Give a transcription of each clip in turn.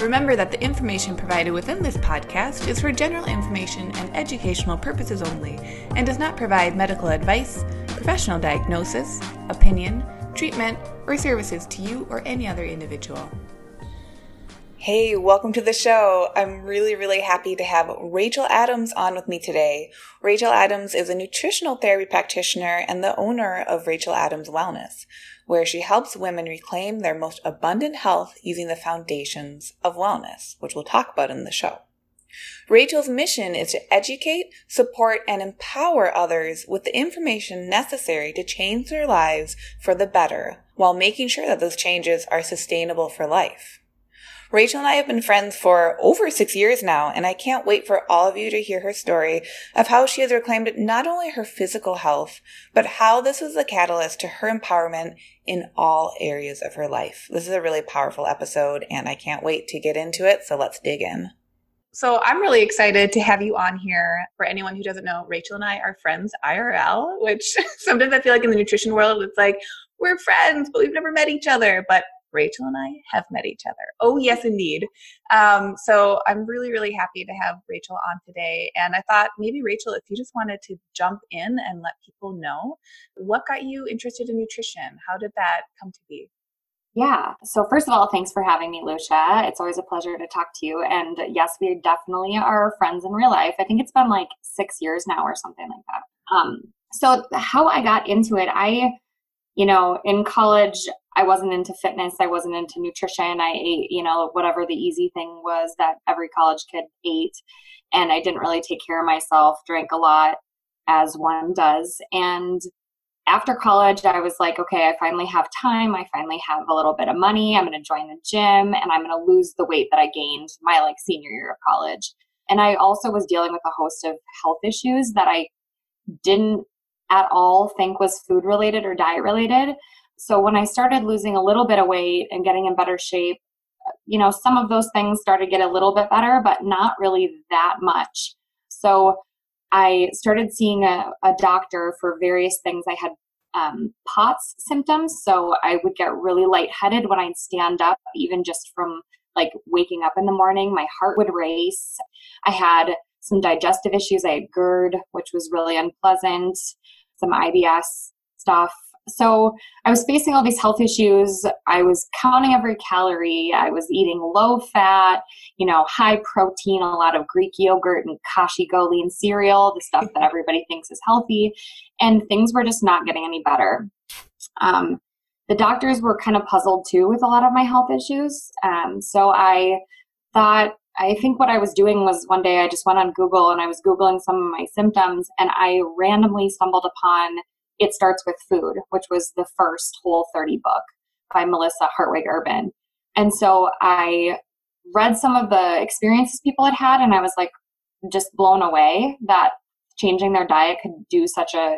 Remember that the information provided within this podcast is for general information and educational purposes only and does not provide medical advice, professional diagnosis, opinion, treatment, or services to you or any other individual. Hey, welcome to the show. I'm really, really happy to have Rachel Adams on with me today. Rachel Adams is a nutritional therapy practitioner and the owner of Rachel Adams Wellness where she helps women reclaim their most abundant health using the foundations of wellness, which we'll talk about in the show. Rachel's mission is to educate, support, and empower others with the information necessary to change their lives for the better while making sure that those changes are sustainable for life. Rachel and I have been friends for over six years now, and I can't wait for all of you to hear her story of how she has reclaimed not only her physical health, but how this was the catalyst to her empowerment in all areas of her life. This is a really powerful episode, and I can't wait to get into it, so let's dig in. So I'm really excited to have you on here. For anyone who doesn't know, Rachel and I are friends IRL, which sometimes I feel like in the nutrition world, it's like we're friends, but we've never met each other. But Rachel and I have met each other. Oh, yes, indeed. Um, so I'm really, really happy to have Rachel on today. And I thought maybe, Rachel, if you just wanted to jump in and let people know what got you interested in nutrition? How did that come to be? Yeah. So, first of all, thanks for having me, Lucia. It's always a pleasure to talk to you. And yes, we definitely are friends in real life. I think it's been like six years now or something like that. Um, so, how I got into it, I, you know, in college, I wasn't into fitness. I wasn't into nutrition. I ate, you know, whatever the easy thing was that every college kid ate. And I didn't really take care of myself, drank a lot as one does. And after college, I was like, okay, I finally have time. I finally have a little bit of money. I'm going to join the gym and I'm going to lose the weight that I gained my like senior year of college. And I also was dealing with a host of health issues that I didn't at all think was food related or diet related. So when I started losing a little bit of weight and getting in better shape, you know, some of those things started to get a little bit better, but not really that much. So I started seeing a, a doctor for various things. I had um, POTS symptoms, so I would get really lightheaded when I'd stand up, even just from like waking up in the morning. My heart would race. I had some digestive issues. I had GERD, which was really unpleasant, some IBS stuff so I was facing all these health issues. I was counting every calorie. I was eating low fat, you know, high protein, a lot of Greek yogurt and kashi lean cereal, the stuff that everybody thinks is healthy. And things were just not getting any better. Um, the doctors were kind of puzzled too with a lot of my health issues. Um, so I thought, I think what I was doing was one day I just went on Google and I was Googling some of my symptoms and I randomly stumbled upon it Starts with Food, which was the first Whole 30 book by Melissa Hartwig Urban. And so I read some of the experiences people had had, and I was like just blown away that changing their diet could do such a,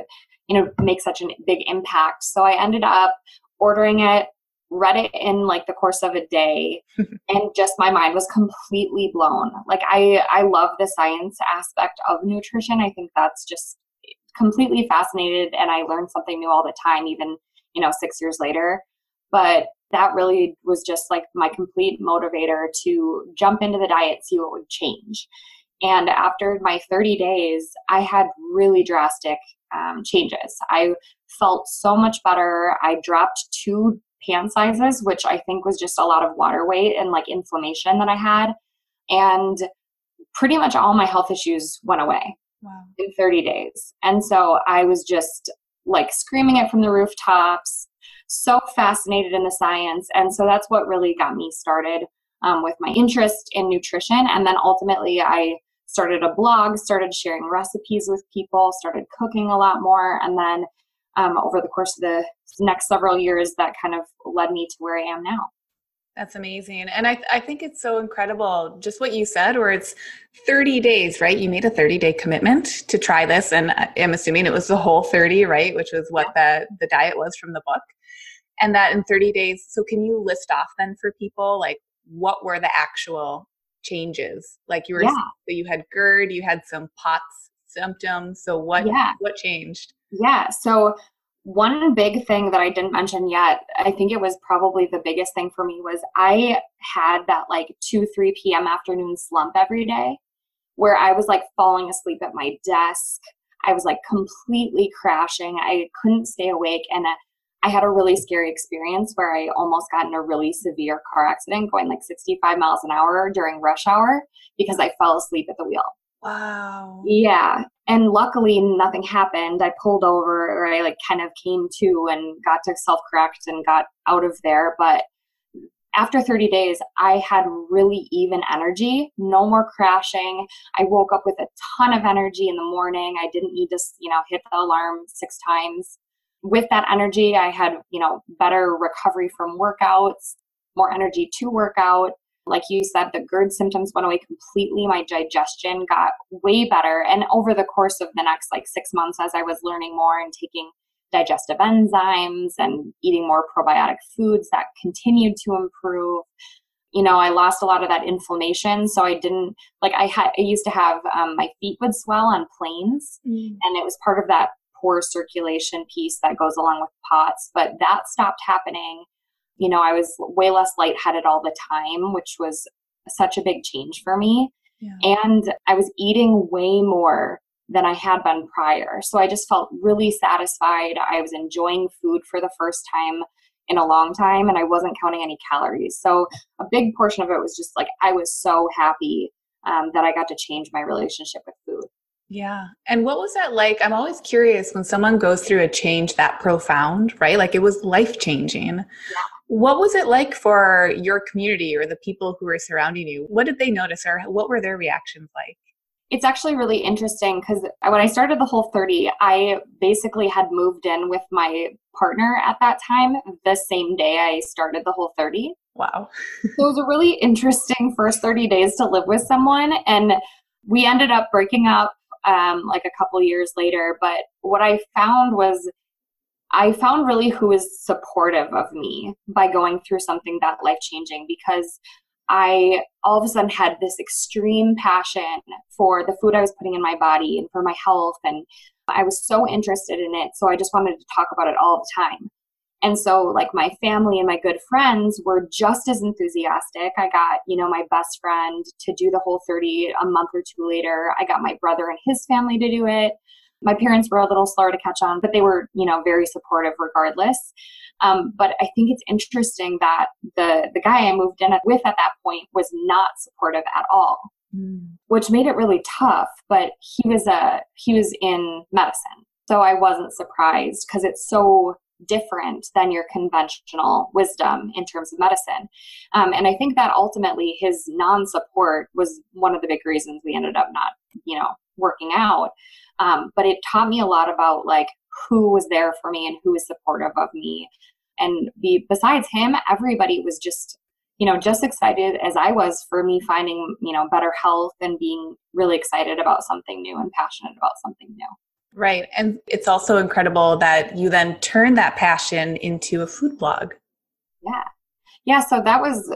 you know, make such a big impact. So I ended up ordering it, read it in like the course of a day, and just my mind was completely blown. Like I, I love the science aspect of nutrition. I think that's just completely fascinated and I learned something new all the time, even, you know, six years later. But that really was just like my complete motivator to jump into the diet, see what would change. And after my 30 days, I had really drastic um, changes. I felt so much better. I dropped two pant sizes, which I think was just a lot of water weight and like inflammation that I had. And pretty much all my health issues went away wow. in 30 days. And so I was just like screaming it from the rooftops, so fascinated in the science. And so that's what really got me started um, with my interest in nutrition. And then ultimately, I started a blog, started sharing recipes with people, started cooking a lot more. And then um, over the course of the next several years, that kind of led me to where I am now. That's amazing. And I, I think it's so incredible, just what you said, where it's 30 days, right? You made a 30 day commitment to try this. And I'm assuming it was the whole 30, right? Which was what the, the diet was from the book. And that in 30 days. So can you list off then for people, like what were the actual changes? Like you were, yeah. so you had GERD, you had some POTS symptoms. So what, yeah. what changed? Yeah. So one big thing that I didn't mention yet, I think it was probably the biggest thing for me was I had that like 2 3 p.m. afternoon slump every day where I was like falling asleep at my desk. I was like completely crashing. I couldn't stay awake and uh, I had a really scary experience where I almost got in a really severe car accident going like 65 miles an hour during rush hour because I fell asleep at the wheel. Wow. Yeah. And luckily nothing happened. I pulled over or I like kind of came to and got to self correct and got out of there. But after 30 days, I had really even energy, no more crashing. I woke up with a ton of energy in the morning. I didn't need to, you know, hit the alarm six times. With that energy, I had, you know, better recovery from workouts, more energy to work out. Like you said, the GERD symptoms went away completely. My digestion got way better. And over the course of the next like six months, as I was learning more and taking digestive enzymes and eating more probiotic foods, that continued to improve. You know, I lost a lot of that inflammation. So I didn't, like, I had, I used to have um, my feet would swell on planes, mm. and it was part of that poor circulation piece that goes along with POTS. But that stopped happening you know, I was way less lightheaded all the time, which was such a big change for me. Yeah. And I was eating way more than I had been prior. So I just felt really satisfied. I was enjoying food for the first time in a long time and I wasn't counting any calories. So a big portion of it was just like I was so happy um, that I got to change my relationship with food. Yeah. And what was that like? I'm always curious when someone goes through a change that profound, right? Like it was life changing. Yeah. What was it like for your community or the people who were surrounding you? What did they notice or what were their reactions like? It's actually really interesting because when I started the Whole 30, I basically had moved in with my partner at that time the same day I started the Whole 30. Wow. so it was a really interesting first 30 days to live with someone. And we ended up breaking up um, like a couple years later. But what I found was I found really who was supportive of me by going through something that life changing because I all of a sudden had this extreme passion for the food I was putting in my body and for my health. And I was so interested in it. So I just wanted to talk about it all the time. And so, like, my family and my good friends were just as enthusiastic. I got, you know, my best friend to do the whole 30 a month or two later. I got my brother and his family to do it my parents were a little slower to catch on, but they were, you know, very supportive regardless. Um, but I think it's interesting that the the guy I moved in with at that point was not supportive at all, mm. which made it really tough. But he was a he was in medicine, so I wasn't surprised because it's so different than your conventional wisdom in terms of medicine. Um, and I think that ultimately his non support was one of the big reasons we ended up not, you know, working out. Um, but it taught me a lot about like who was there for me and who was supportive of me. And be, besides him, everybody was just, you know, just excited as I was for me finding, you know, better health and being really excited about something new and passionate about something new. Right. And it's also incredible that you then turned that passion into a food blog. Yeah. Yeah. So that was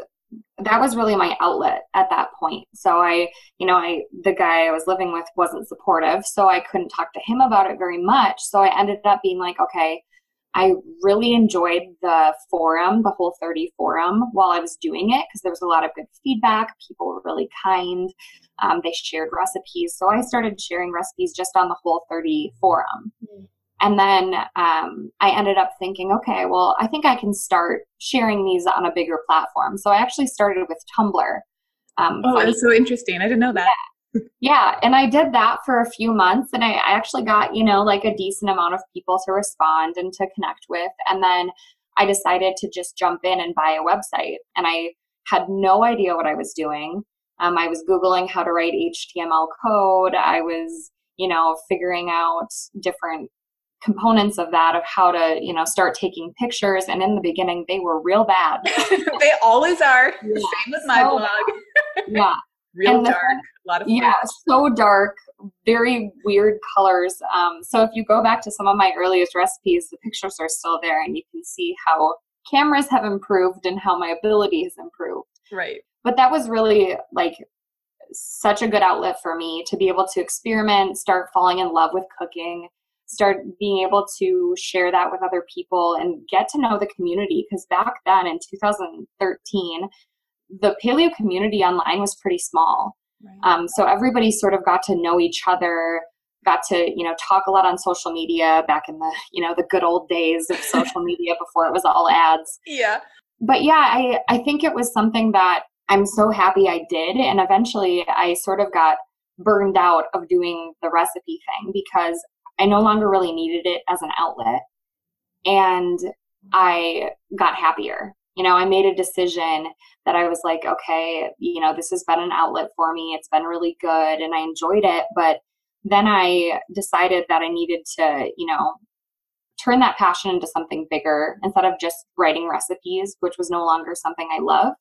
that was really my outlet at that point. So I, you know, I the guy I was living with wasn't supportive, so I couldn't talk to him about it very much. So I ended up being like, okay, I really enjoyed the forum, the whole 30 forum while I was doing it because there was a lot of good feedback. People were really kind. Um, they shared recipes. So I started sharing recipes just on the whole 30 forum. Mm-hmm. And then um, I ended up thinking, okay, well, I think I can start sharing these on a bigger platform. So I actually started with Tumblr. Um, oh, that's so interesting. I didn't know that. Yeah. yeah. And I did that for a few months and I, I actually got, you know, like a decent amount of people to respond and to connect with. And then I decided to just jump in and buy a website. And I had no idea what I was doing. Um, I was Googling how to write HTML code. I was, you know, figuring out different components of that of how to you know start taking pictures and in the beginning they were real bad. They always are. Yeah, same with my so blog. yeah. Real and dark a lot of yeah so dark very weird colors um, so if you go back to some of my earliest recipes the pictures are still there and you can see how cameras have improved and how my ability has improved. Right. But that was really like such a good outlet for me to be able to experiment start falling in love with cooking start being able to share that with other people and get to know the community because back then in 2013 the paleo community online was pretty small. Right. um, so everybody sort of got to know each other got to you know talk a lot on social media back in the you know the good old days of social media before it was all ads. Yeah. But yeah i i think it was something that i'm so happy i did and eventually i sort of got burned out of doing the recipe thing because I no longer really needed it as an outlet. And I got happier. You know, I made a decision that I was like, okay, you know, this has been an outlet for me. It's been really good and I enjoyed it. But then I decided that I needed to, you know, turn that passion into something bigger instead of just writing recipes, which was no longer something I loved.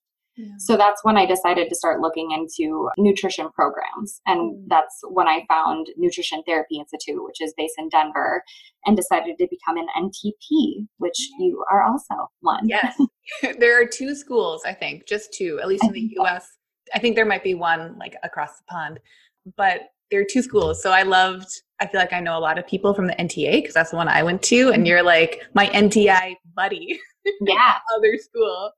So that's when I decided to start looking into nutrition programs. And mm. that's when I found Nutrition Therapy Institute, which is based in Denver, and decided to become an NTP, which you are also one. Yes. there are two schools, I think, just two, at least in the US. I think there might be one like across the pond, but there are two schools. So I loved, I feel like I know a lot of people from the NTA because that's the one I went to. And mm-hmm. you're like my NTI buddy. Yeah. other school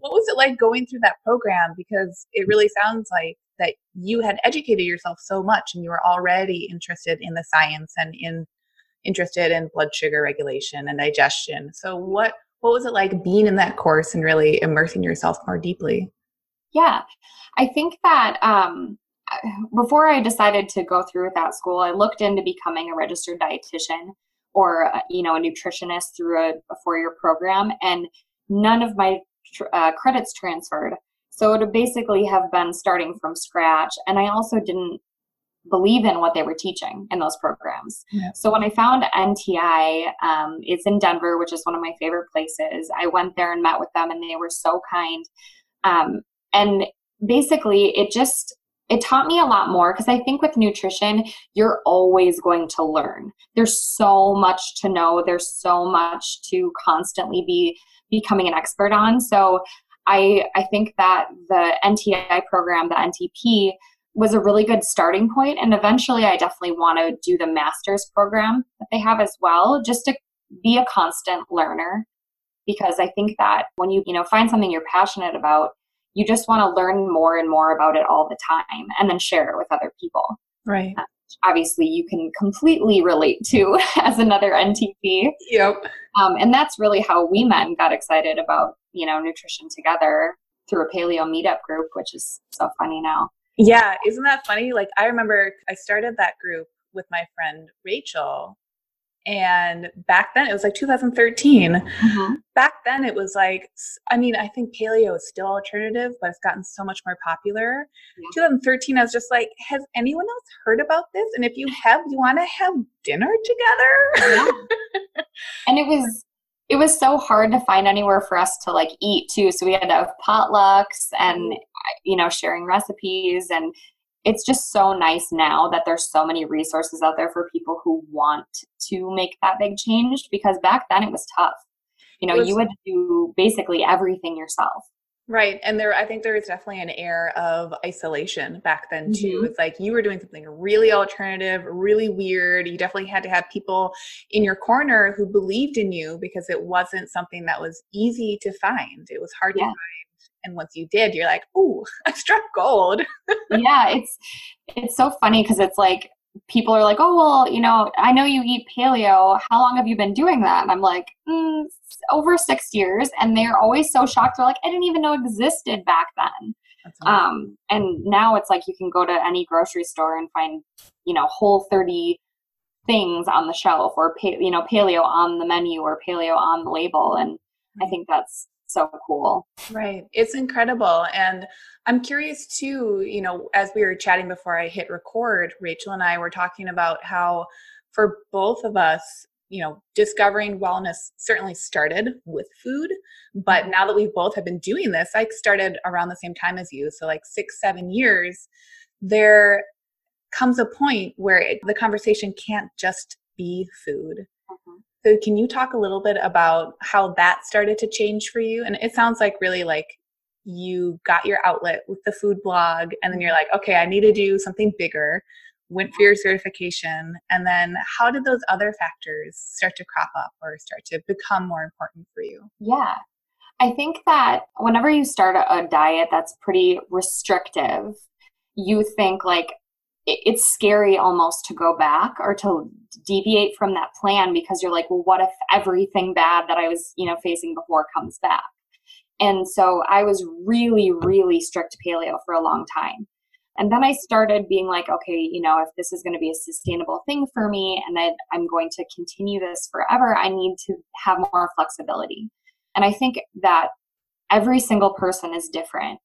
what was it like going through that program? Because it really sounds like that you had educated yourself so much and you were already interested in the science and in interested in blood sugar regulation and digestion. So what what was it like being in that course and really immersing yourself more deeply? Yeah, I think that um, before I decided to go through with that school, I looked into becoming a registered dietitian or uh, you know a nutritionist through a, a four-year program, and none of my uh, credits transferred. So it would basically have been starting from scratch. And I also didn't believe in what they were teaching in those programs. Yeah. So when I found NTI, um, it's in Denver, which is one of my favorite places. I went there and met with them, and they were so kind. Um, and basically, it just it taught me a lot more because I think with nutrition, you're always going to learn. There's so much to know. There's so much to constantly be becoming an expert on. So I, I think that the NTI program, the NTP, was a really good starting point. And eventually, I definitely want to do the master's program that they have as well, just to be a constant learner. Because I think that when you, you know, find something you're passionate about, you just want to learn more and more about it all the time and then share it with other people. Right. Uh, Obviously you can completely relate to as another NTP. Yep. Um, and that's really how we met and got excited about, you know, nutrition together through a paleo meetup group, which is so funny now. Yeah, isn't that funny? Like I remember I started that group with my friend Rachel and back then it was like 2013 mm-hmm. back then it was like i mean i think paleo is still alternative but it's gotten so much more popular yeah. 2013 i was just like has anyone else heard about this and if you have you want to have dinner together yeah. and it was it was so hard to find anywhere for us to like eat too so we had to have potlucks and you know sharing recipes and it's just so nice now that there's so many resources out there for people who want to make that big change because back then it was tough. You know, was, you had to do basically everything yourself. Right. And there I think there is definitely an air of isolation back then too. Mm-hmm. It's like you were doing something really alternative, really weird. You definitely had to have people in your corner who believed in you because it wasn't something that was easy to find. It was hard yeah. to find and once you did you're like oh i struck gold. Yeah it's it's so funny because it's like people are like oh well you know i know you eat paleo. How long have you been doing that? And i'm like mm, over six years. And they're always so shocked. They're like i didn't even know existed back then. Um, and now it's like you can go to any grocery store and find you know whole 30 things on the shelf or you know paleo on the menu or paleo on the label. And i think that's so cool. Right. It's incredible. And I'm curious too, you know, as we were chatting before I hit record, Rachel and I were talking about how for both of us, you know, discovering wellness certainly started with food, but mm-hmm. now that we both have been doing this, I started around the same time as you. So, like six, seven years, there comes a point where it, the conversation can't just be food. So, can you talk a little bit about how that started to change for you? And it sounds like really like you got your outlet with the food blog, and then you're mm-hmm. like, okay, I need to do something bigger went for your certification and then how did those other factors start to crop up or start to become more important for you yeah i think that whenever you start a diet that's pretty restrictive you think like it's scary almost to go back or to deviate from that plan because you're like well what if everything bad that i was you know facing before comes back and so i was really really strict paleo for a long time and then I started being like, okay, you know, if this is going to be a sustainable thing for me and that I'm going to continue this forever, I need to have more flexibility. And I think that every single person is different.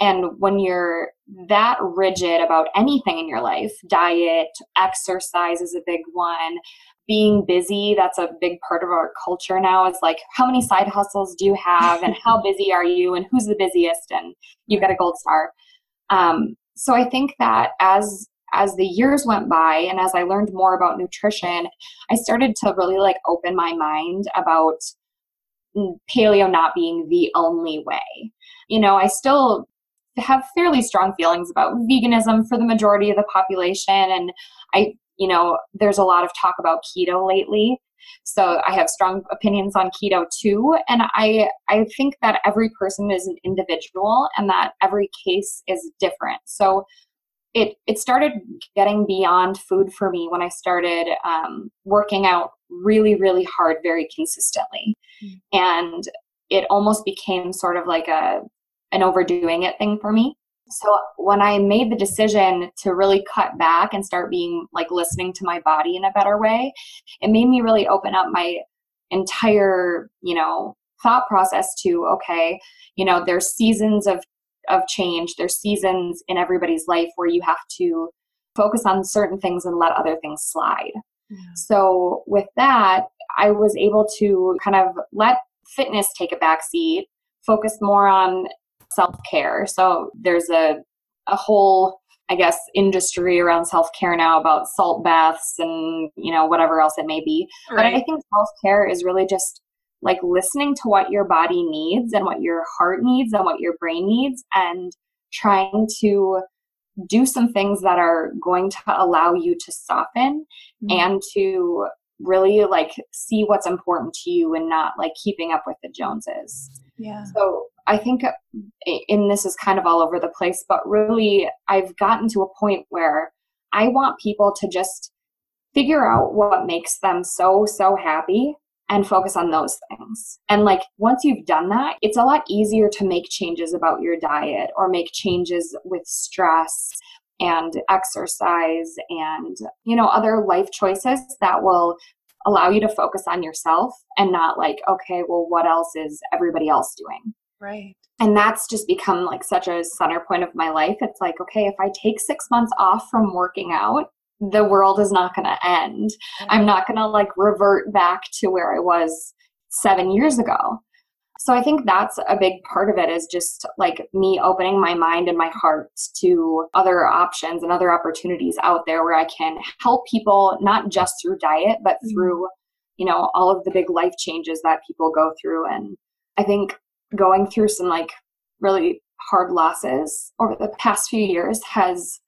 And when you're that rigid about anything in your life, diet, exercise is a big one, being busy, that's a big part of our culture now is like, how many side hustles do you have? And how busy are you? And who's the busiest? And you get a gold star. Um, so I think that as as the years went by and as I learned more about nutrition, I started to really like open my mind about paleo not being the only way. You know, I still have fairly strong feelings about veganism for the majority of the population and I you know, there's a lot of talk about keto lately. So I have strong opinions on keto too. And I, I think that every person is an individual and that every case is different. So it, it started getting beyond food for me when I started um, working out really, really hard, very consistently. Mm-hmm. And it almost became sort of like a, an overdoing it thing for me. So when I made the decision to really cut back and start being like listening to my body in a better way, it made me really open up my entire, you know, thought process to okay, you know, there's seasons of of change, there's seasons in everybody's life where you have to focus on certain things and let other things slide. Yeah. So with that, I was able to kind of let fitness take a back seat, focus more on self care. So there's a a whole I guess industry around self care now about salt baths and you know whatever else it may be. Right. But I think self care is really just like listening to what your body needs and what your heart needs and what your brain needs and trying to do some things that are going to allow you to soften mm-hmm. and to really like see what's important to you and not like keeping up with the joneses yeah so I think, and this is kind of all over the place, but really, I've gotten to a point where I want people to just figure out what makes them so, so happy and focus on those things. And like once you've done that, it's a lot easier to make changes about your diet or make changes with stress and exercise and you know other life choices that will allow you to focus on yourself and not like okay well what else is everybody else doing Right. And that's just become like such a center point of my life. It's like, okay, if I take six months off from working out, the world is not going to end. I'm not going to like revert back to where I was seven years ago. So I think that's a big part of it is just like me opening my mind and my heart to other options and other opportunities out there where I can help people not just through diet, but mm-hmm. through, you know, all of the big life changes that people go through. And I think going through some like really hard losses over the past few years has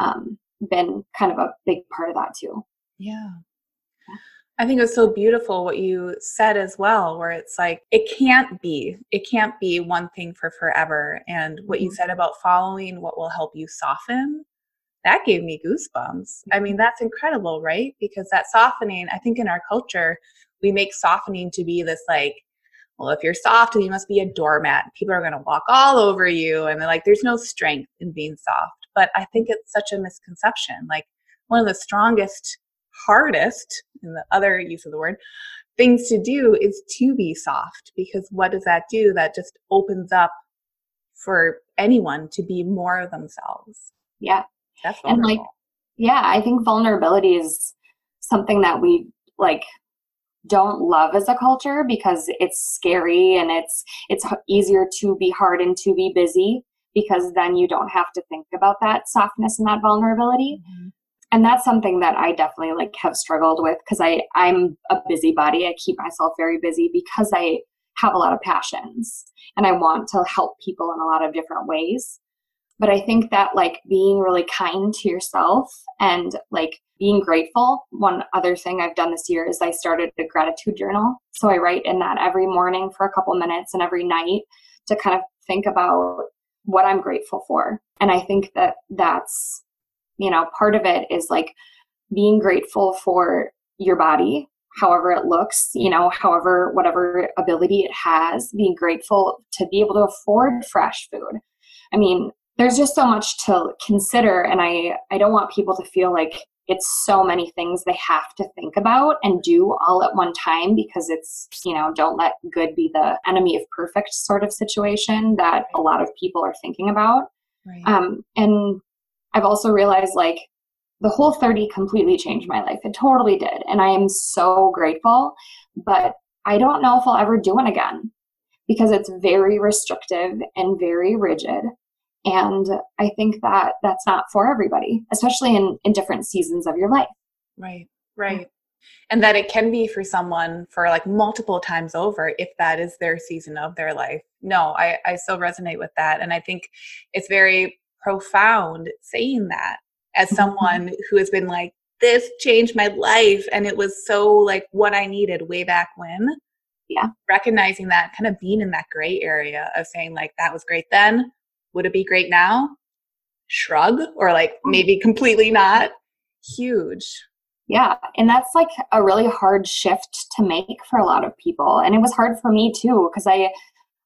um, been kind of a big part of that too. Yeah. I think it was so beautiful what you said as well, where it's like, it can't be, it can't be one thing for forever. And what you mm-hmm. said about following what will help you soften, that gave me goosebumps. I mean, mm-hmm. that's incredible, right? Because that softening, I think in our culture, we make softening to be this like well, if you're soft, you must be a doormat. People are going to walk all over you. And they're like, there's no strength in being soft. But I think it's such a misconception. Like, one of the strongest, hardest, in the other use of the word, things to do is to be soft. Because what does that do? That just opens up for anyone to be more of themselves. Yeah. That's vulnerable. And like, yeah, I think vulnerability is something that we like don't love as a culture because it's scary and it's it's easier to be hard and to be busy because then you don't have to think about that softness and that vulnerability mm-hmm. And that's something that i definitely like have struggled with because i i'm a busybody. I keep myself very busy because i have a lot of passions and i want to help people in a lot of different ways. But i think that like being really kind to yourself and like being grateful. One other thing i've done this year is i started a gratitude journal. So i write in that every morning for a couple minutes and every night to kind of think about what i'm grateful for. And i think that that's you know part of it is like being grateful for your body however it looks you know however whatever ability it has being grateful to be able to afford fresh food i mean there's just so much to consider and i i don't want people to feel like it's so many things they have to think about and do all at one time because it's you know don't let good be the enemy of perfect sort of situation that a lot of people are thinking about right. um, and i've also realized like the whole 30 completely changed my life. It totally did and i am so grateful but i don't know if i'll ever do one again because it's very restrictive and very rigid and i think that that's not for everybody especially in in different seasons of your life. Right right and that it can be for someone for like multiple times over if that is their season of their life. No i i still resonate with that and i think it's very profound saying that as mm-hmm. someone who has been like this changed my life and it was so like what i needed way back when yeah recognizing that kind of being in that gray area of saying like that was great then would it be great now? Shrug or like mm. maybe completely not. Huge. Yeah, and that's like a really hard shift to make for a lot of people. And it was hard for me too because I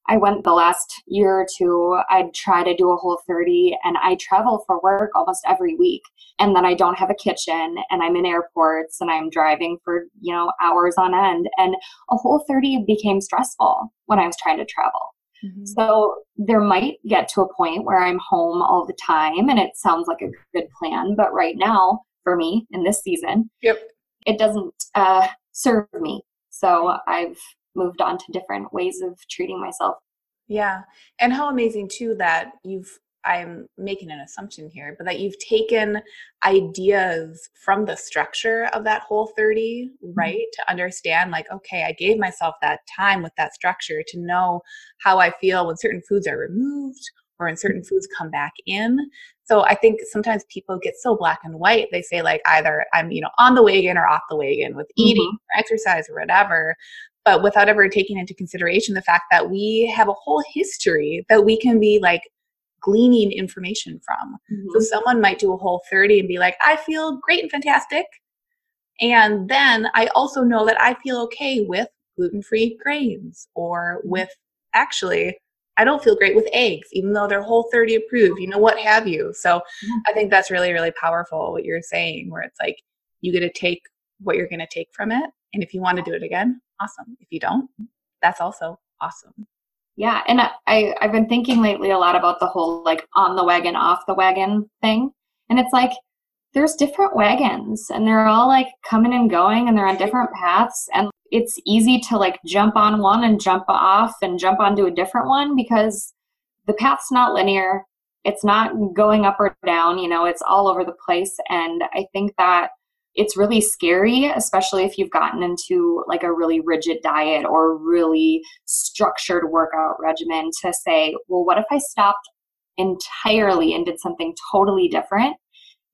I went the last year or two, I'd try to do a whole 30 and I travel for work almost every week. And then I don't have a kitchen and I'm in airports and I'm driving for, you know, hours on end. And a whole 30 became stressful when I was trying to travel. Mm-hmm. So there might get to a point where I'm home all the time and it sounds like a good plan. But right now, for me in this season, yep. it doesn't uh, serve me. So I've moved on to different ways of treating myself. Yeah. And how amazing, too, that you've I'm making an assumption here, but that you've taken ideas from the structure of that whole 30, mm-hmm. right? Mm-hmm. To understand, like, okay, I gave myself that time with that structure to know how I feel when certain foods are removed or when certain foods come back in. So I think sometimes people get so black and white. They say, like, either I'm, you know, on the wagon or off the wagon with eating mm-hmm. or exercise or whatever but without ever taking into consideration the fact that we have a whole history that we can be like gleaning information from. Mm-hmm. So someone might do a whole 30 and be like, I feel great and fantastic. And then I also know that I feel okay with gluten free grains or mm-hmm. with actually, I don't feel great with eggs, even though they're whole 30 approved, you know, what have you. So I think that's really, really powerful what you're saying, where it's like you get to take what you're going to take from it. And if you want to do it again, awesome. If you don't, that's also awesome. Yeah, and I I've been thinking lately a lot about the whole like on the wagon off the wagon thing. And it's like there's different wagons and they're all like coming and going and they're on different paths and it's easy to like jump on one and jump off and jump onto a different one because the path's not linear. It's not going up or down, you know, it's all over the place and I think that it's really scary, especially if you've gotten into like a really rigid diet or really structured workout regimen to say, well, what if I stopped entirely and did something totally different?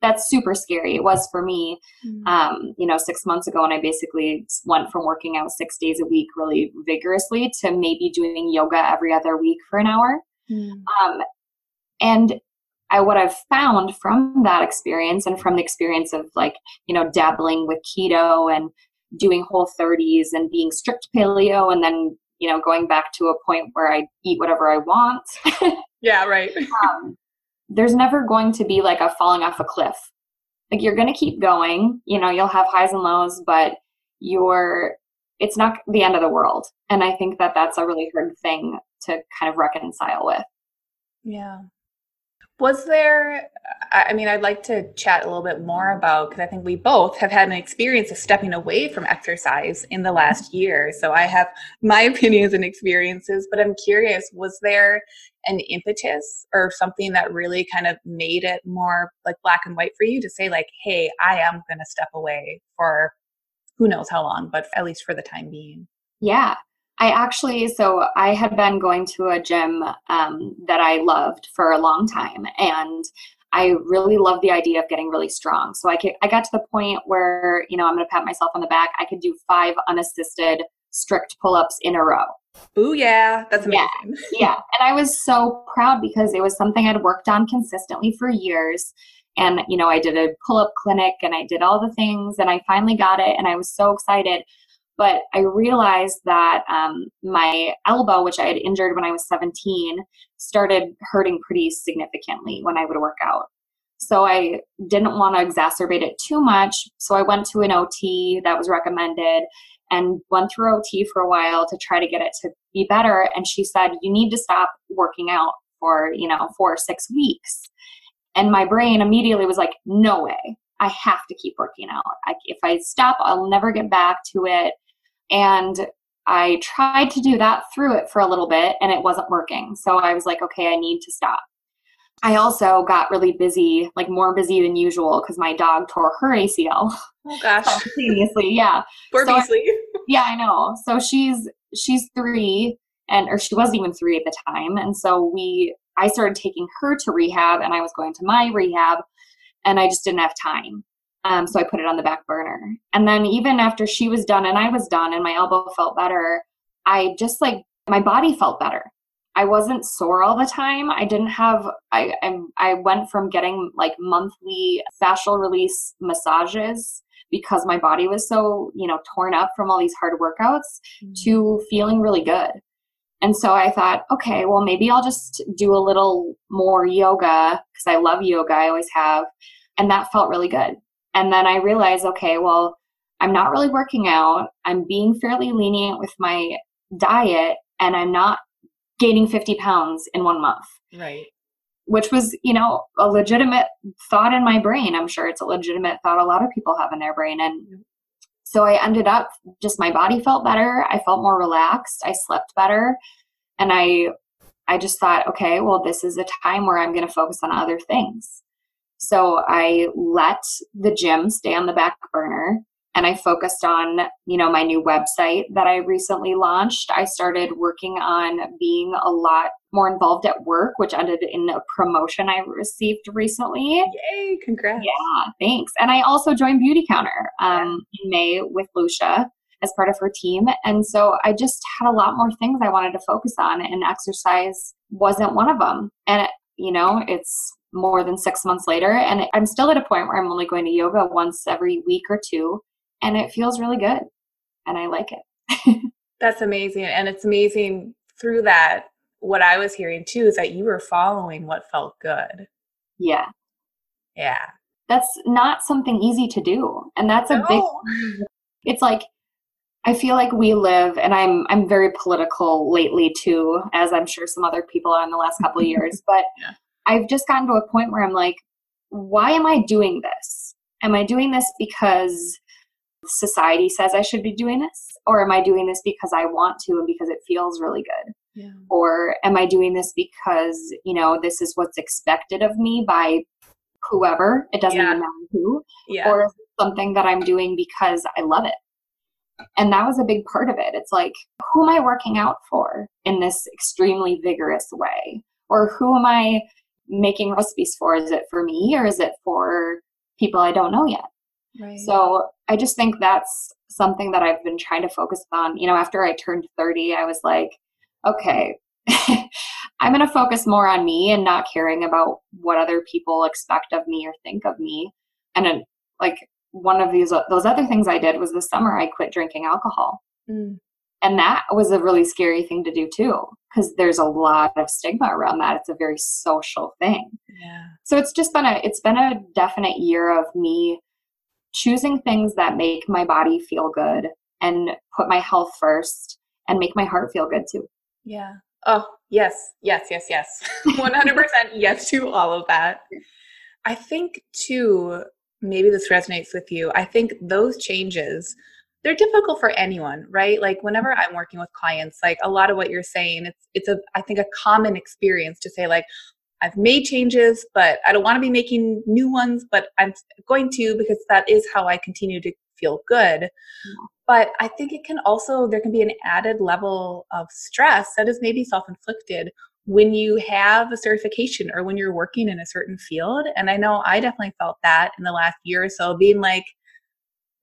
That's super scary. It was for me, mm-hmm. um, you know, six months ago, and I basically went from working out six days a week really vigorously to maybe doing yoga every other week for an hour. Mm-hmm. Um, and I, what I've found from that experience and from the experience of like, you know, dabbling with keto and doing whole 30s and being strict paleo and then, you know, going back to a point where I eat whatever I want. yeah, right. um, there's never going to be like a falling off a cliff. Like you're going to keep going, you know, you'll have highs and lows, but you're, it's not the end of the world. And I think that that's a really hard thing to kind of reconcile with. Yeah. Was there, I mean, I'd like to chat a little bit more about, because I think we both have had an experience of stepping away from exercise in the last year. So I have my opinions and experiences, but I'm curious, was there an impetus or something that really kind of made it more like black and white for you to say, like, hey, I am going to step away for who knows how long, but at least for the time being? Yeah. I actually, so I had been going to a gym um, that I loved for a long time, and I really loved the idea of getting really strong. So I, could, I got to the point where, you know, I'm going to pat myself on the back. I could do five unassisted strict pull ups in a row. Oh, yeah. That's amazing. Yeah. yeah. And I was so proud because it was something I'd worked on consistently for years. And, you know, I did a pull up clinic and I did all the things and I finally got it and I was so excited. But I realized that um, my elbow, which I had injured when I was 17, started hurting pretty significantly when I would work out. So I didn't want to exacerbate it too much. So I went to an OT that was recommended and went through OT for a while to try to get it to be better. And she said, You need to stop working out for, you know, four or six weeks. And my brain immediately was like, No way. I have to keep working out. I, if I stop, I'll never get back to it. And I tried to do that through it for a little bit and it wasn't working. So I was like, okay, I need to stop. I also got really busy, like more busy than usual, because my dog tore her ACL. Oh gosh. Simultaneously, yeah. Poor so Beasley. yeah, I know. So she's she's three and or she wasn't even three at the time. And so we I started taking her to rehab and I was going to my rehab and I just didn't have time. Um, so I put it on the back burner. And then even after she was done and I was done and my elbow felt better, I just like my body felt better. I wasn't sore all the time. I didn't have I I, I went from getting like monthly fascial release massages because my body was so, you know, torn up from all these hard workouts mm-hmm. to feeling really good. And so I thought, okay, well maybe I'll just do a little more yoga because I love yoga. I always have. And that felt really good. And then I realized, okay, well, I'm not really working out. I'm being fairly lenient with my diet and I'm not gaining 50 pounds in one month. Right. Which was, you know, a legitimate thought in my brain. I'm sure it's a legitimate thought a lot of people have in their brain. And so I ended up just my body felt better. I felt more relaxed. I slept better. And I I just thought, okay, well, this is a time where I'm going to focus on other things. So I let the gym stay on the back burner and I focused on, you know, my new website that I recently launched. I started working on being a lot more involved at work, which ended in a promotion I received recently. Yay, congrats. Yeah, thanks. And I also joined Beautycounter um, in May with Lucia as part of her team. And so I just had a lot more things I wanted to focus on, and exercise wasn't one of them. And, you know, it's more than six months later. And I'm still at a point where I'm only going to yoga once every week or two. And it feels really good. And I like it. That's amazing. And it's amazing through that. What I was hearing too is that you were following what felt good. Yeah. Yeah. That's not something easy to do. And that's a no. big, it's like, I feel like we live, and I'm I'm very political lately too, as I'm sure some other people are in the last couple of years. But yeah. I've just gotten to a point where I'm like, why am I doing this? Am I doing this because society says I should be doing this? Or am I doing this because I want to and because it feels really good? Yeah. Or am I doing this because, you know, this is what's expected of me by whoever? It doesn't yeah. even matter who. Yeah. Or something that I'm doing because I love it. And that was a big part of it. It's like, who am I working out for in this extremely vigorous way? Or who am I making recipes for? Is it for me or is it for people I don't know yet? Right. So I just think that's something that I've been trying to focus on. You know, after I turned 30, I was like, okay, I'm going to focus more on me and not caring about what other people expect of me or think of me. And it, like one of these those other things I did was this summer I quit drinking alcohol. Mm and that was a really scary thing to do too because there's a lot of stigma around that it's a very social thing yeah so it's just been a it's been a definite year of me choosing things that make my body feel good and put my health first and make my heart feel good too yeah oh Yes, yes, yes, yes. 100% yes to all of that. I think, too, maybe this resonates with you. I think those changes, they're difficult for anyone, right? Like whenever mm-hmm. I'm working with clients, like a lot of what you're saying, it's it's a I think a common experience to say like I've made changes, but I don't want to be making new ones, but I'm going to because that is how I continue to feel good. Yeah. But I think it can also, there can be an added level of stress that is maybe self inflicted when you have a certification or when you're working in a certain field. And I know I definitely felt that in the last year or so, being like,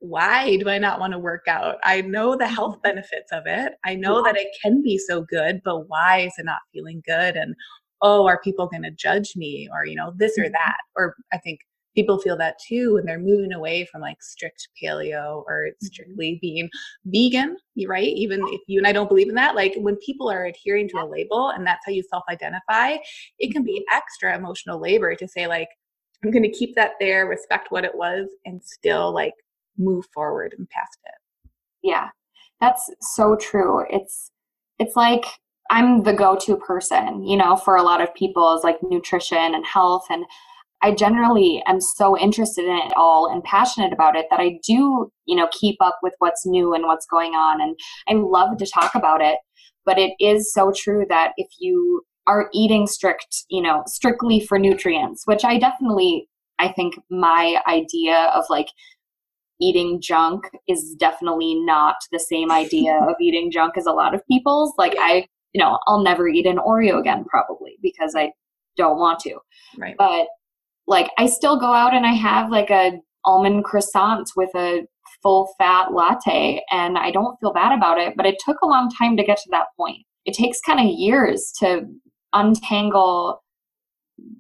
why do I not want to work out? I know the health mm-hmm. benefits of it. I know that it can be so good, but why is it not feeling good? And oh, are people going to judge me or, you know, this or mm-hmm. that? Or I think people feel that too when they're moving away from like strict paleo or mm-hmm. strictly being vegan right even if you and i don't believe in that like when people are adhering to a label and that's how you self-identify it can be extra emotional labor to say like i'm going to keep that there respect what it was and still like move forward and past it yeah that's so true it's it's like i'm the go-to person you know for a lot of people is like nutrition and health and I generally am so interested in it all and passionate about it that I do, you know, keep up with what's new and what's going on. And I love to talk about it. But it is so true that if you are eating strict, you know, strictly for nutrients, which I definitely, I think my idea of like eating junk is definitely not the same idea of eating junk as a lot of people's. Like I, you know, I'll never eat an Oreo again probably because I don't want to. Right. But like I still go out and I have like a almond croissant with a full fat latte and I don't feel bad about it, but it took a long time to get to that point. It takes kind of years to untangle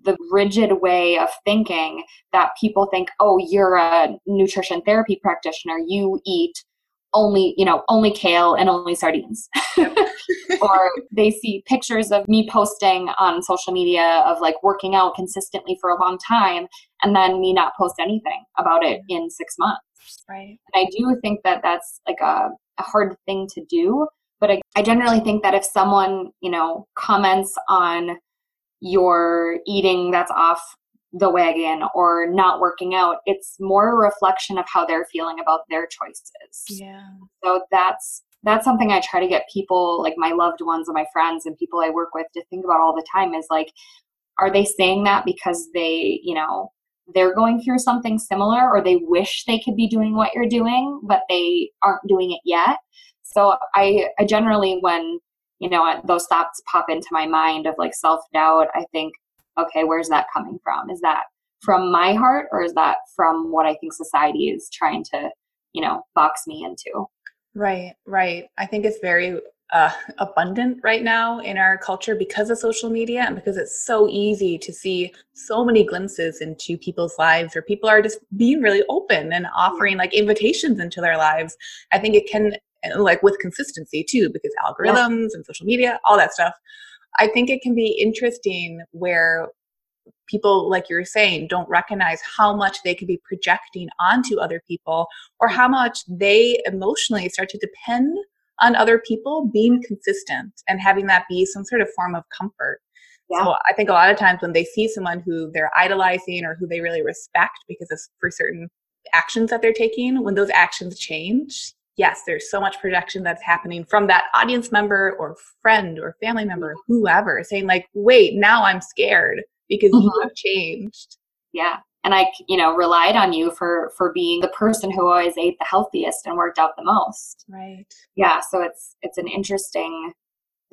the rigid way of thinking that people think, oh, you're a nutrition therapy practitioner, you eat only you know only kale and only sardines. Or they see pictures of me posting on social media of like working out consistently for a long time and then me not post anything about it in six months. Right. And i do think that that's like a, a hard thing to do but I, I generally think that if someone you know comments on your eating that's off the wagon or not working out it's more a reflection of how they're feeling about their choices. Yeah. So that's that's something i try to get people like my loved ones and my friends and people i work with to think about all the time is like are they saying that because they you know they're going through something similar or they wish they could be doing what you're doing but they aren't doing it yet? So i, I generally when you know those thoughts pop into my mind of like self-doubt i think okay, where's that coming from? Is that from my heart or is that from what I think society is trying to, you know, box me into? Right, right. I think it's very uh, abundant right now in our culture because of social media and because it's so easy to see so many glimpses into people's lives where people are just being really open and offering like invitations into their lives. I think it can, like with consistency too, because algorithms yeah. and social media, all that stuff I think it can be interesting where people, like you're saying, don't recognize how much they could be projecting onto other people or how much they emotionally start to depend on other people being mm-hmm. consistent and having that be some sort of form of comfort. Yeah. So I think a lot of times when they see someone who they're idolizing or who they really respect because of for certain actions that they're taking, when those actions change, yes, there's so much projection that's happening from that audience member or friend or family member, whoever, saying like, wait, now I'm scared because mm-hmm. you have changed. Yeah. And I, you know, relied on you for for being the person who always ate the healthiest and worked out the most. Right. Yeah. So it's it's an interesting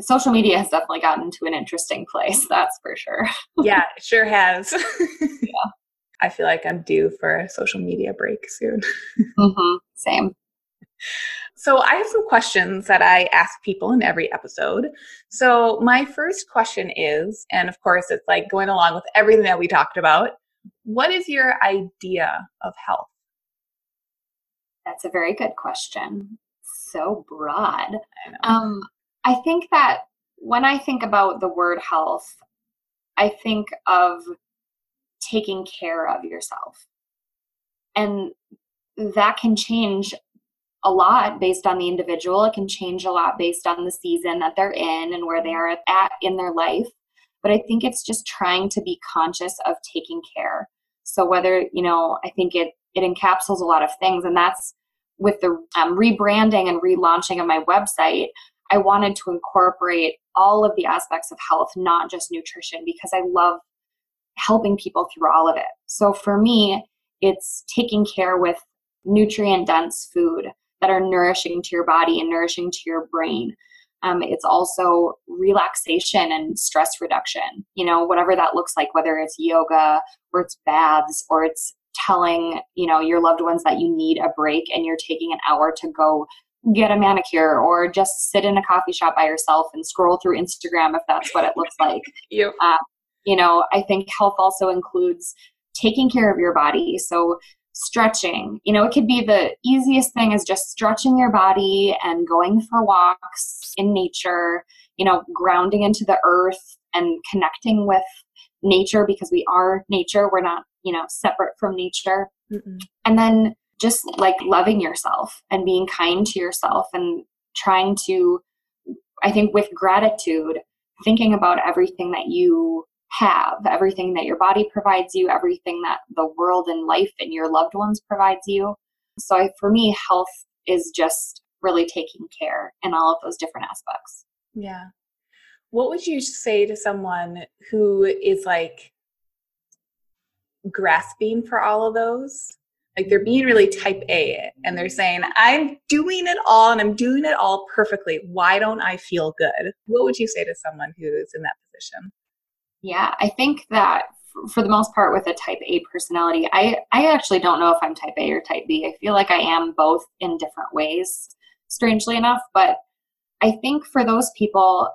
social media has definitely gotten to an interesting place, that's for sure. yeah, it sure has. yeah. I feel like I'm due for a social media break soon. mm-hmm. Same. So, I have some questions that I ask people in every episode. So, my first question is, and of course, it's like going along with everything that we talked about what is your idea of health? That's a very good question. So broad. I, um, I think that when I think about the word health, I think of taking care of yourself. And that can change a lot based on the individual. It can change a lot based on the season that they're in and where they are at in their life. But I think it's just trying to be conscious of taking care. So whether, you know, I think it it encapsulates a lot of things and that's with the um, rebranding and relaunching of my website, I wanted to incorporate all of the aspects of health, not just nutrition, because I love helping people through all of it. So for me, it's taking care with nutrient dense food that are nourishing to your body and nourishing to your brain. Um, it's also relaxation and stress reduction, you know, whatever that looks like, whether it's yoga or it's baths or it's telling, you know, your loved ones that you need a break and you're taking an hour to go get a manicure or just sit in a coffee shop by yourself and scroll through Instagram if that's what it looks like. yep. Uh, you know, I think health also includes taking care of your body. So stretching, you know, it could be the easiest thing is just stretching your body and going for walks in nature, you know, grounding into the earth and connecting with nature because we are nature. We're not, you know, separate from nature. Mm-mm. And then just like loving yourself and being kind to yourself and trying to, I think, with gratitude, thinking about everything that you have, everything that your body provides you, everything that the world and life and your loved ones provides you. So I, for me, health is just really taking care in all of those different aspects. Yeah. What would you say to someone who is like grasping for all of those? Like they're being really type A and they're saying, I'm doing it all and I'm doing it all perfectly. Why don't I feel good? What would you say to someone who is in that position? Yeah, I think that for the most part with a type A personality, I, I actually don't know if I'm type A or type B. I feel like I am both in different ways, strangely enough. But I think for those people,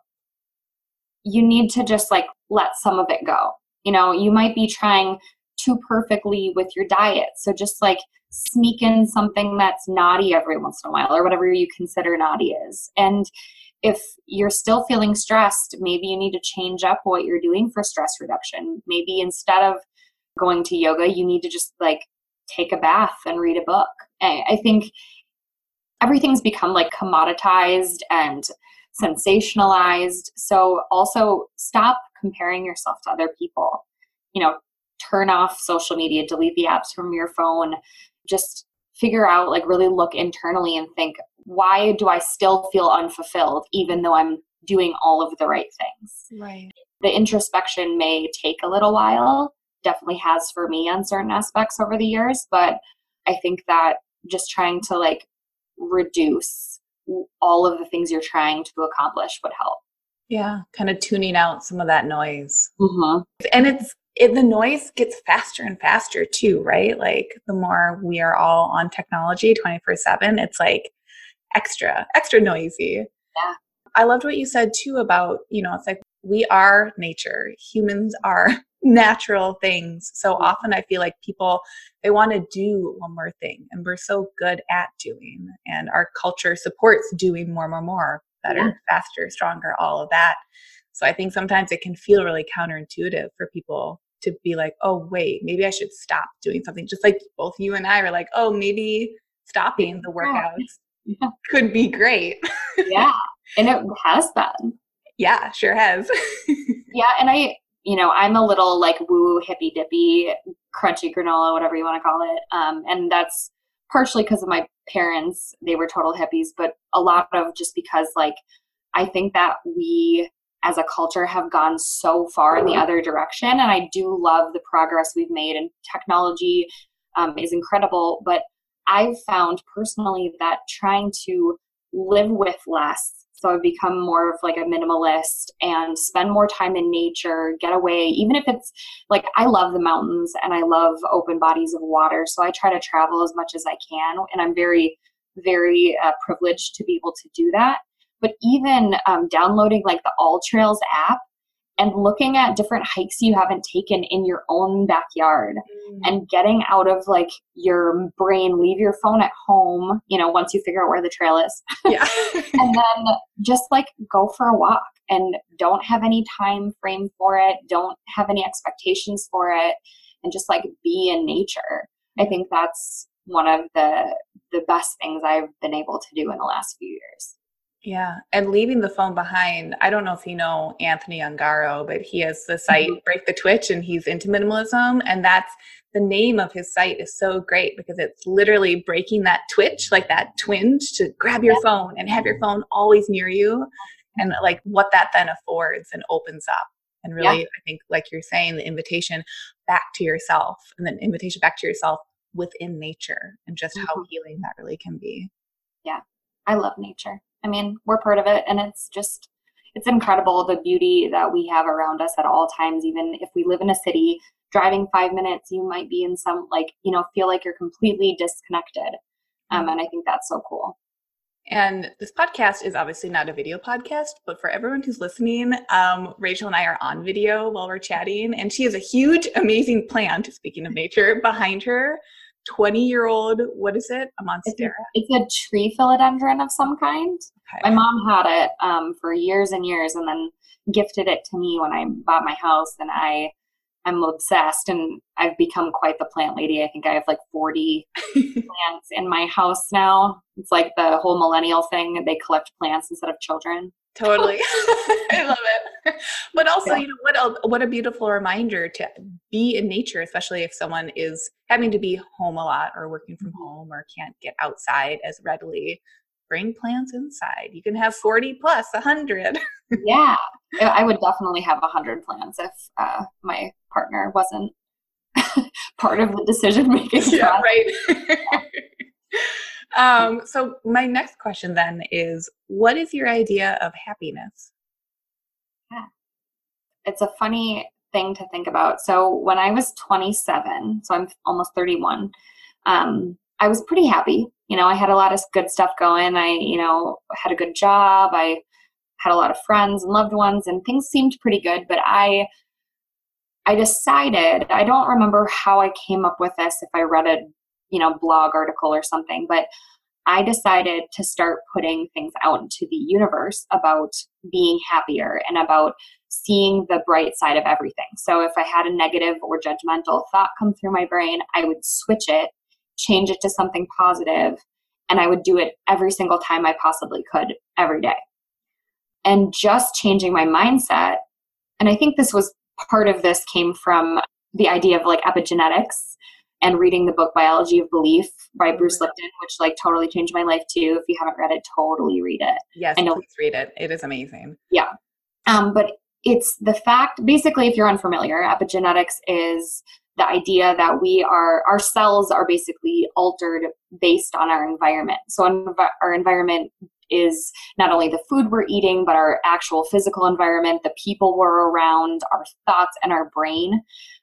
you need to just like let some of it go. You know, you might be trying too perfectly with your diet. So just like sneak in something that's naughty every once in a while or whatever you consider naughty is. And if you're still feeling stressed, maybe you need to change up what you're doing for stress reduction. Maybe instead of going to yoga, you need to just like take a bath and read a book. I think everything's become like commoditized and sensationalized. So also stop comparing yourself to other people. You know, turn off social media, delete the apps from your phone. Just figure out, like, really look internally and think, why do I still feel unfulfilled even though I'm doing all of the right things? Right. The introspection may take a little while, definitely has for me on certain aspects over the years, but I think that just trying to like reduce all of the things you're trying to accomplish would help. Yeah, kind of tuning out some of that noise. Mm-hmm. And it's it, the noise gets faster and faster too, right? Like the more we are all on technology 24 7, it's like extra, extra noisy. Yeah. I loved what you said too about, you know, it's like we are nature, humans are natural things. So mm-hmm. often I feel like people, they want to do one more thing and we're so good at doing, and our culture supports doing more, more, more, better, yeah. faster, stronger, all of that. So I think sometimes it can feel really counterintuitive for people to be like, oh, wait, maybe I should stop doing something. Just like both you and I are like, oh, maybe stopping the workouts yeah. could be great. yeah. And it has been. Yeah, sure has. yeah. And I, you know, I'm a little like woo hippy dippy, crunchy granola, whatever you want to call it. Um, and that's partially because of my parents. They were total hippies, but a lot of just because, like, I think that we as a culture have gone so far in the other direction. And I do love the progress we've made, and technology um, is incredible. But I've found personally that trying to live with less, so I've become more of like a minimalist and spend more time in nature, get away, even if it's like I love the mountains and I love open bodies of water. So I try to travel as much as I can. And I'm very, very uh, privileged to be able to do that but even um, downloading like the All Trails app and looking at different hikes you haven't taken in your own backyard mm. and getting out of like your brain leave your phone at home you know once you figure out where the trail is yeah and then just like go for a walk and don't have any time frame for it don't have any expectations for it and just like be in nature i think that's one of the the best things I've been able to do in the last few years. Yeah. And leaving the phone behind. I don't know if you know Anthony Ongaro, but he has the site mm-hmm. Break the Twitch and he's into minimalism. And that's the name of his site is so great because it's literally breaking that twitch, like that twinge to grab your yeah. phone and have your phone always near you. And like what that then affords and opens up. And really, yeah. I think, like you're saying, the invitation back to yourself and then invitation back to yourself within nature and just mm-hmm. how healing that really can be. Yeah. I love nature. I mean, we're part of it and it's just it's incredible the beauty that we have around us at all times even if we live in a city driving 5 minutes you might be in some like, you know, feel like you're completely disconnected. Um, and I think that's so cool. And this podcast is obviously not a video podcast, but for everyone who's listening, um, Rachael and I are on video while we're chatting, and she has a huge, amazing plant, speaking of nature, behind her 20 year old, what is it? A monstera? It's a, it's a tree philodendron of some kind. Okay. My mom had it um, for years and years and then gifted it to me when I bought my house. And I, I am obsessed and I've become quite the plant lady. I think I have like 40 plants in my house now. It's like the whole millennial thing. They collect plants instead of children totally. I love it. But also yeah. you know what a, what a beautiful reminder to be in nature especially if someone is having to be home a lot or working from mm-hmm. home or can't get outside as readily bring plants inside. You can have 40 plus 100 yeah. I would definitely have 100 plants if uh, my partner wasn't part of the decision making yeah right um, so my next question then is what is your idea of happiness? Yeah. It's a funny thing to think about. So when I was 27, so I'm almost 31, um, I was pretty happy. You know, I had a lot of good stuff going. I, you know, had a good job. I had a lot of friends and loved ones and things seemed pretty good, but I I decided, I don't remember how I came up with this if I read a you know blog article or something but i decided to start putting things out into the universe about being happier and about seeing the bright side of everything. So if i had a negative or judgmental thought come through my brain i would switch it change it to something positive and i would do it every single time i possibly could every day. And just changing my mindset and i think this was part of this came from the idea of like epigenetics and reading the book Biology of Belief by oh, Bruce Lipton, which like totally changed my life too. If you haven't read it, totally read it. Yes, I know. please read it. It is amazing. Yeah. Um, but it's the fact, basically, if you're unfamiliar, epigenetics is the idea that we are, our cells are basically altered based on our environment. So our environment is not only the food we're eating, but our actual physical environment, the people we're around, our thoughts, and our brain.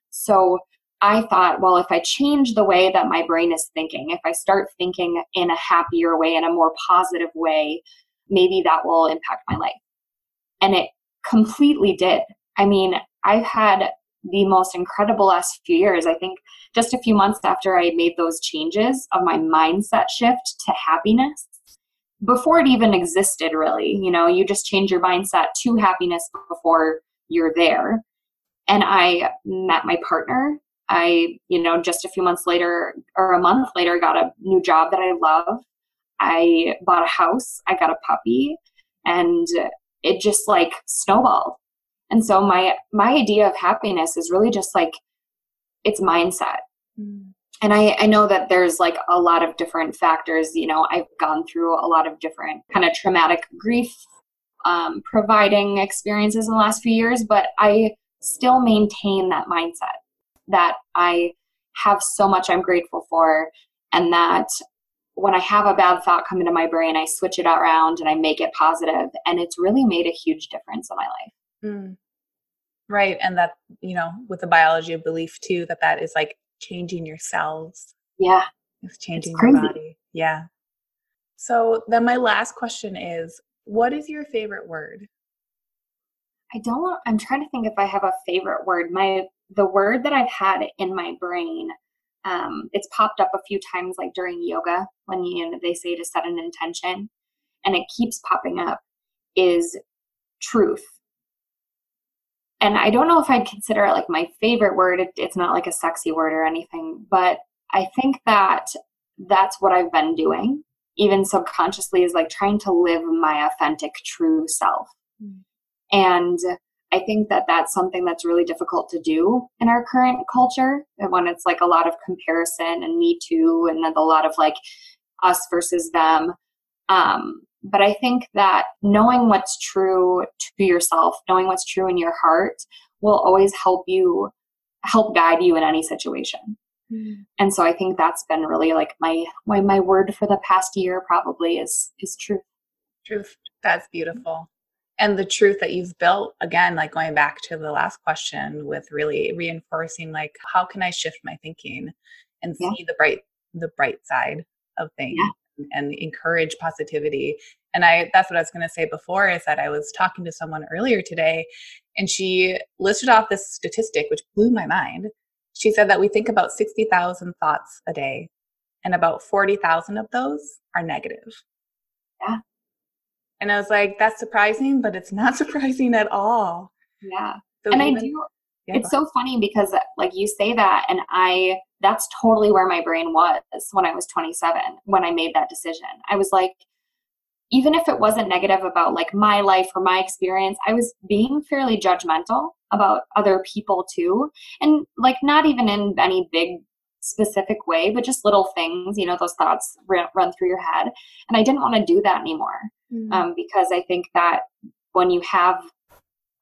So I thought, well, if I change the way that my brain is thinking, if I start thinking in a happier way, in a more positive way, maybe that will impact my life. And it completely did. I mean, I've had the most incredible last few years. I think just a few months after I made those changes of my mindset shift to happiness, before it even existed, really, you know, you just change your mindset to happiness before you're there. And I met my partner I, you know, just a few months later or a month later, got a new job that I love. I bought a house, I got a puppy, and it just like snowballed. And so my my idea of happiness is really just like it's mindset. Mm. And I, I know that there's like a lot of different factors. You know, I've gone through a lot of different kind of traumatic grief um, providing experiences in the last few years, but I still maintain that mindset that I have so much I'm grateful for, and that when I have a bad thought come into my brain, I switch it around and I make it positive, and it's really made a huge difference in my life. Mm. Right, and that you know, with the biology of belief too, that that is like changing your cells. Yeah, it's changing it's your body. Yeah. So then, my last question is, what is your favorite word? I don't. I'm trying to think if I have a favorite word. My the word that I've had in my brain, um, it's popped up a few times, like during yoga when you know, they say to set an intention, and it keeps popping up. Is truth. And I don't know if I'd consider it like my favorite word. It, it's not like a sexy word or anything, but I think that that's what I've been doing, even subconsciously, is like trying to live my authentic, true self. Mm. And I think that that's something that's really difficult to do in our current culture when it's like a lot of comparison and me too, and then a lot of like us versus them. Um, but I think that knowing what's true to yourself, knowing what's true in your heart, will always help you, help guide you in any situation. Mm. And so I think that's been really like my, my my word for the past year probably is is truth. Truth. That's beautiful and the truth that you've built again like going back to the last question with really reinforcing like how can i shift my thinking and yeah. see the bright the bright side of things yeah. and encourage positivity and i that's what i was going to say before is that i was talking to someone earlier today and she listed off this statistic which blew my mind she said that we think about 60,000 thoughts a day and about 40,000 of those are negative yeah and I was like, that's surprising, but it's not surprising at all. Yeah. So and even, I do, yeah, it's so funny because like you say that, and I, that's totally where my brain was when I was 27, when I made that decision. I was like, even if it wasn't negative about like my life or my experience, I was being fairly judgmental about other people too. And like not even in any big specific way, but just little things, you know, those thoughts run, run through your head. And I didn't want to do that anymore mm-hmm. um, because I think that when you have,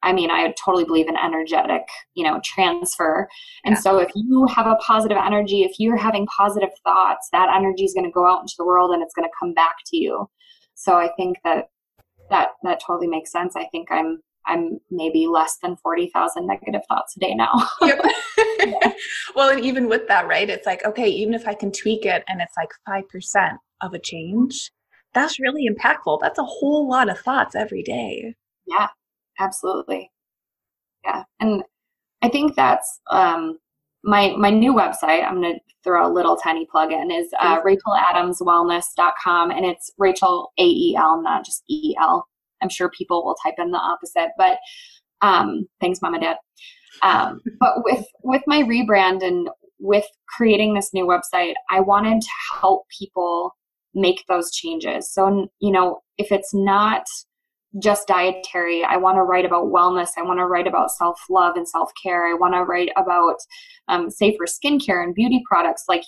I mean, I totally believe in energetic, you know, transfer. And yeah. so if you have a positive energy, if you're having positive thoughts, that energy is going to go out into the world and it's going to come back to you. So I think that that that totally makes sense. I think I'm I'm maybe less than 40,000 negative thoughts a day now. yep. well, and even with that, right? It's like, okay, even if I can tweak it and it's like 5% of a change, that's really impactful. That's a whole lot of thoughts every day. Yeah, absolutely. Yeah. And I think that's um, my my new website. I'm going to throw a little tiny plug in is uh, rachaeladamswellness.com and it's Rachel A E L, not just E L. I'm sure people will type in the opposite, but um, thanks, mom and dad. Um, but with with my rebrand and with creating this new website, I wanted to help people make those changes. So you know, if it's not just dietary, I want to write about wellness. I want to write about self love and self care. I want to write about um, safer skincare and beauty products, like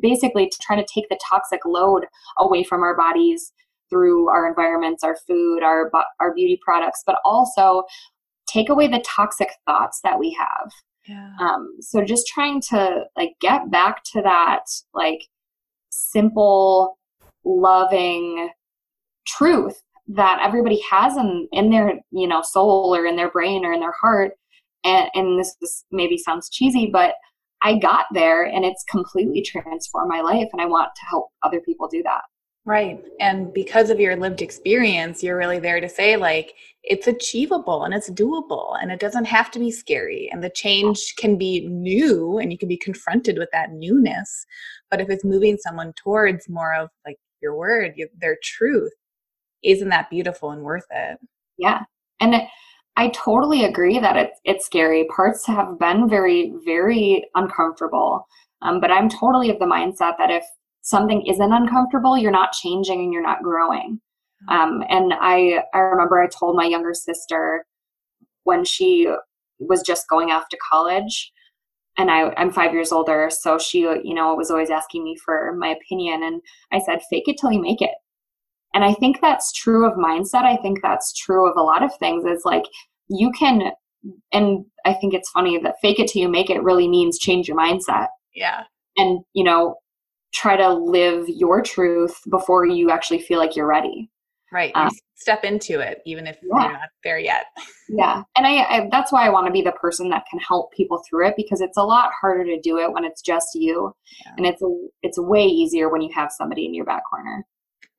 basically to try to take the toxic load away from our bodies through our environments, our food, our our beauty products, but also take away the toxic thoughts that we have. Yeah. Um, so just trying to like get back to that like simple, loving truth that everybody has in in their you know soul or in their brain or in their heart. And, and this, this maybe sounds cheesy, but I got there and it's completely transformed my life, and I want to help other people do that. Right. And because of your lived experience, you're really there to say, like, it's achievable and it's doable and it doesn't have to be scary. And the change can be new and you can be confronted with that newness. But if it's moving someone towards more of like your word, their truth, isn't that beautiful and worth it? Yeah. And it, I totally agree that it's, it's scary. Parts have been very, very uncomfortable. Um, but I'm totally of the mindset that if something isn't uncomfortable, you're not changing and you're not growing. Mm-hmm. Um, and I, I remember I told my younger sister when she was just going off to college, and I, I'm five years older, so she, you know, was always asking me for my opinion, and I said, "Fake it till you make it." And I think that's true of mindset. I think that's true of a lot of things. It's like you can, and I think it's funny that fake it till you make it really means change your mindset. Yeah. And you know, try to live your truth before you actually feel like you're ready. Right. Um, step into it, even if yeah. you're not there yet. yeah. And I, I, that's why I want to be the person that can help people through it because it's a lot harder to do it when it's just you. Yeah. And it's a, it's way easier when you have somebody in your back corner.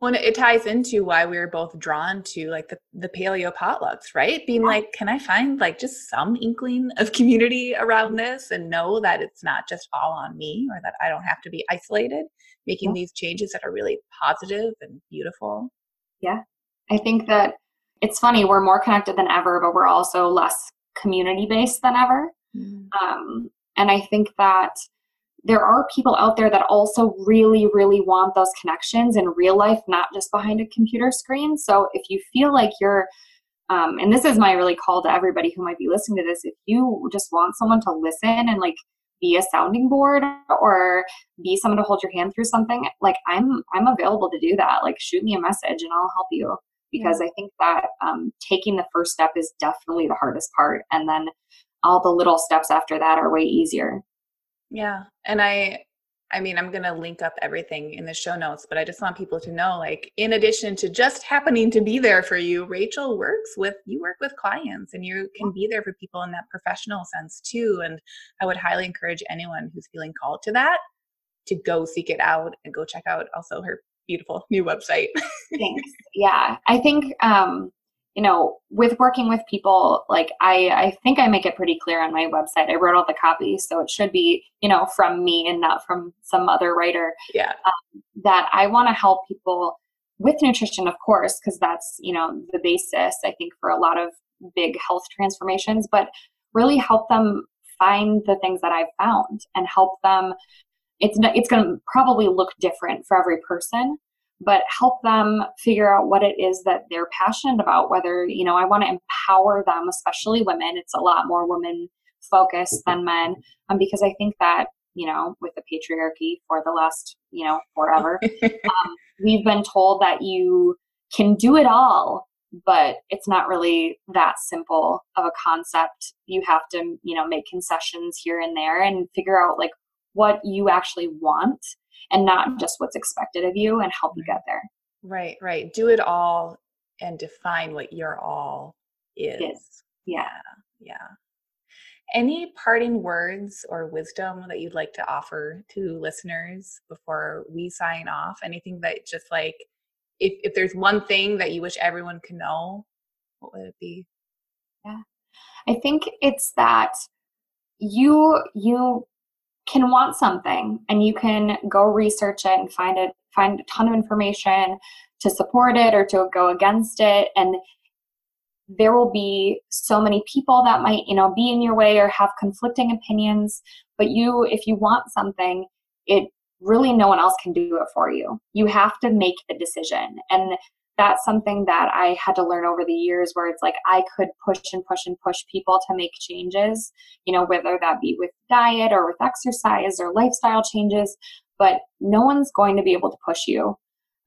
Well, it ties into why we were both drawn to like the, the paleo potlucks, right? Being yeah. like, can I find like just some inkling of community around this and know that it's not just all on me or that I don't have to be isolated, making yeah. these changes that are really positive and beautiful? Yeah. I think that it's funny, we're more connected than ever, but we're also less community based than ever. Mm. Um, and I think that there are people out there that also really, really want those connections in real life, not just behind a computer screen. So if you feel like you're, um, and this is my really call to everybody who might be listening to this, if you just want someone to listen and like be a sounding board or be someone to hold your hand through something, like I'm I'm available to do that. Like shoot me a message and I'll help you because yeah. I think that um, taking the first step is definitely the hardest part, and then all the little steps after that are way easier. Yeah. And I I mean, I'm going to link up everything in the show notes, but I just want people to know like in addition to just happening to be there for you, Rachael works with you work with clients and you can be there for people in that professional sense too and I would highly encourage anyone who's feeling called to that to go seek it out and go check out also her beautiful new website. Thanks. Yeah. I think um you know, with working with people, like I, I think I make it pretty clear on my website. I wrote all the copy, so it should be, you know, from me and not from some other writer. Yeah. Um, that I want to help people with nutrition, of course, because that's, you know, the basis, I think, for a lot of big health transformations, but really help them find the things that I've found and help them. It's, it's going to probably look different for every person, but help them figure out what it is that they're passionate about whether you know i want to empower them especially women. It's a lot more women focused than men um, because i think that you know with the patriarchy for the last you know forever um, we've been told that you can do it all but it's not really that simple of a concept. You have to you know make concessions here and there and figure out like what you actually want and not just what's expected of you and help you get there. Right, right. Do it all and define what your all is. is. Yeah. Yeah. Any parting words or wisdom that you'd like to offer to listeners before we sign off? Anything that just like if if there's one thing that you wish everyone could know, what would it be? Yeah. I think it's that you you can want something and you can go research it and find it find a ton of information to support it or to go against it. And there will be so many people that might you know be in your way or have conflicting opinions. But you if you want something it really no one else can do it for you. You have to make the decision. And that's something that I had to learn over the years where it's like I could push and push and push people to make changes, you know, whether that be with diet or with exercise or lifestyle changes, but no one's going to be able to push you.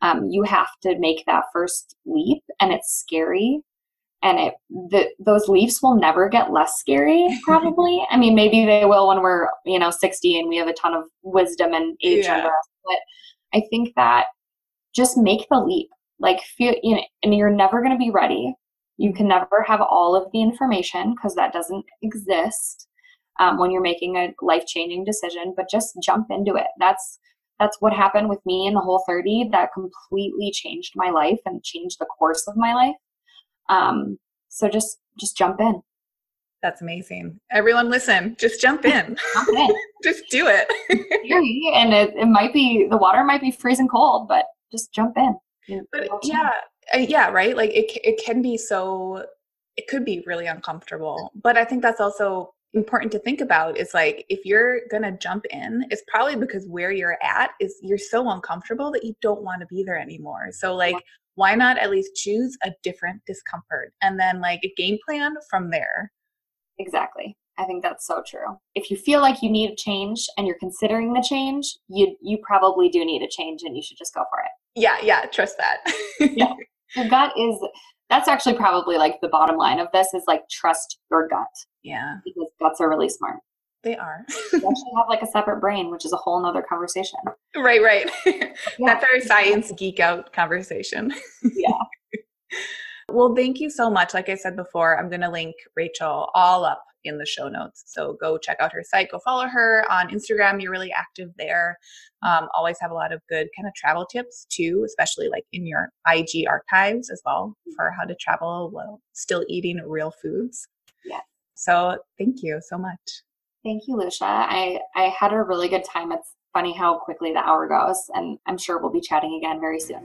Um, you have to make that first leap, and it's scary. And it the, those leaps will never get less scary, probably. I mean, maybe they will when we're you know 60 and we have a ton of wisdom and age yeah. under us. But I think that just make the leap like feel you know and you're never going to be ready you can never have all of the information because that doesn't exist um, when you're making a life-changing decision but just jump into it that's that's what happened with me in the Whole30 that completely changed my life and changed the course of my life um, so just just jump in that's amazing. Everyone listen, just jump in. jump in. just do it. and it, it might be, the water might be freezing cold, but just jump in but yeah uh, yeah right? Like it, it can be so it could be really uncomfortable but i think that's also important to think about is like if you're gonna jump in it's probably because where you're at is you're so uncomfortable that you don't want to be there anymore. So like why not at least choose a different discomfort and then like a game plan from there. Exactly. I think that's so true. If you feel like you need a change and you're considering the change you you probably do need a change and you should just go for it yeah, yeah, trust that. yeah. Your gut is that's actually probably like the bottom line of this is like trust your gut. Yeah. Because guts are really smart. They are. you actually have like a separate brain, which is a whole nother conversation. Right, right. Yeah. That's our science geek out conversation. yeah. well, thank you so much. Like I said before, I'm going to link Rachael all up in the show notes. So go check out her site, go follow her on Instagram. You're really active there. Um, always have a lot of good kind of travel tips too, especially like in your IG archives as well for how to travel while still eating real foods. Yeah. So thank you so much. Thank you, Lucia. I, I had a really good time. It's funny how quickly the hour goes, and I'm sure we'll be chatting again very soon.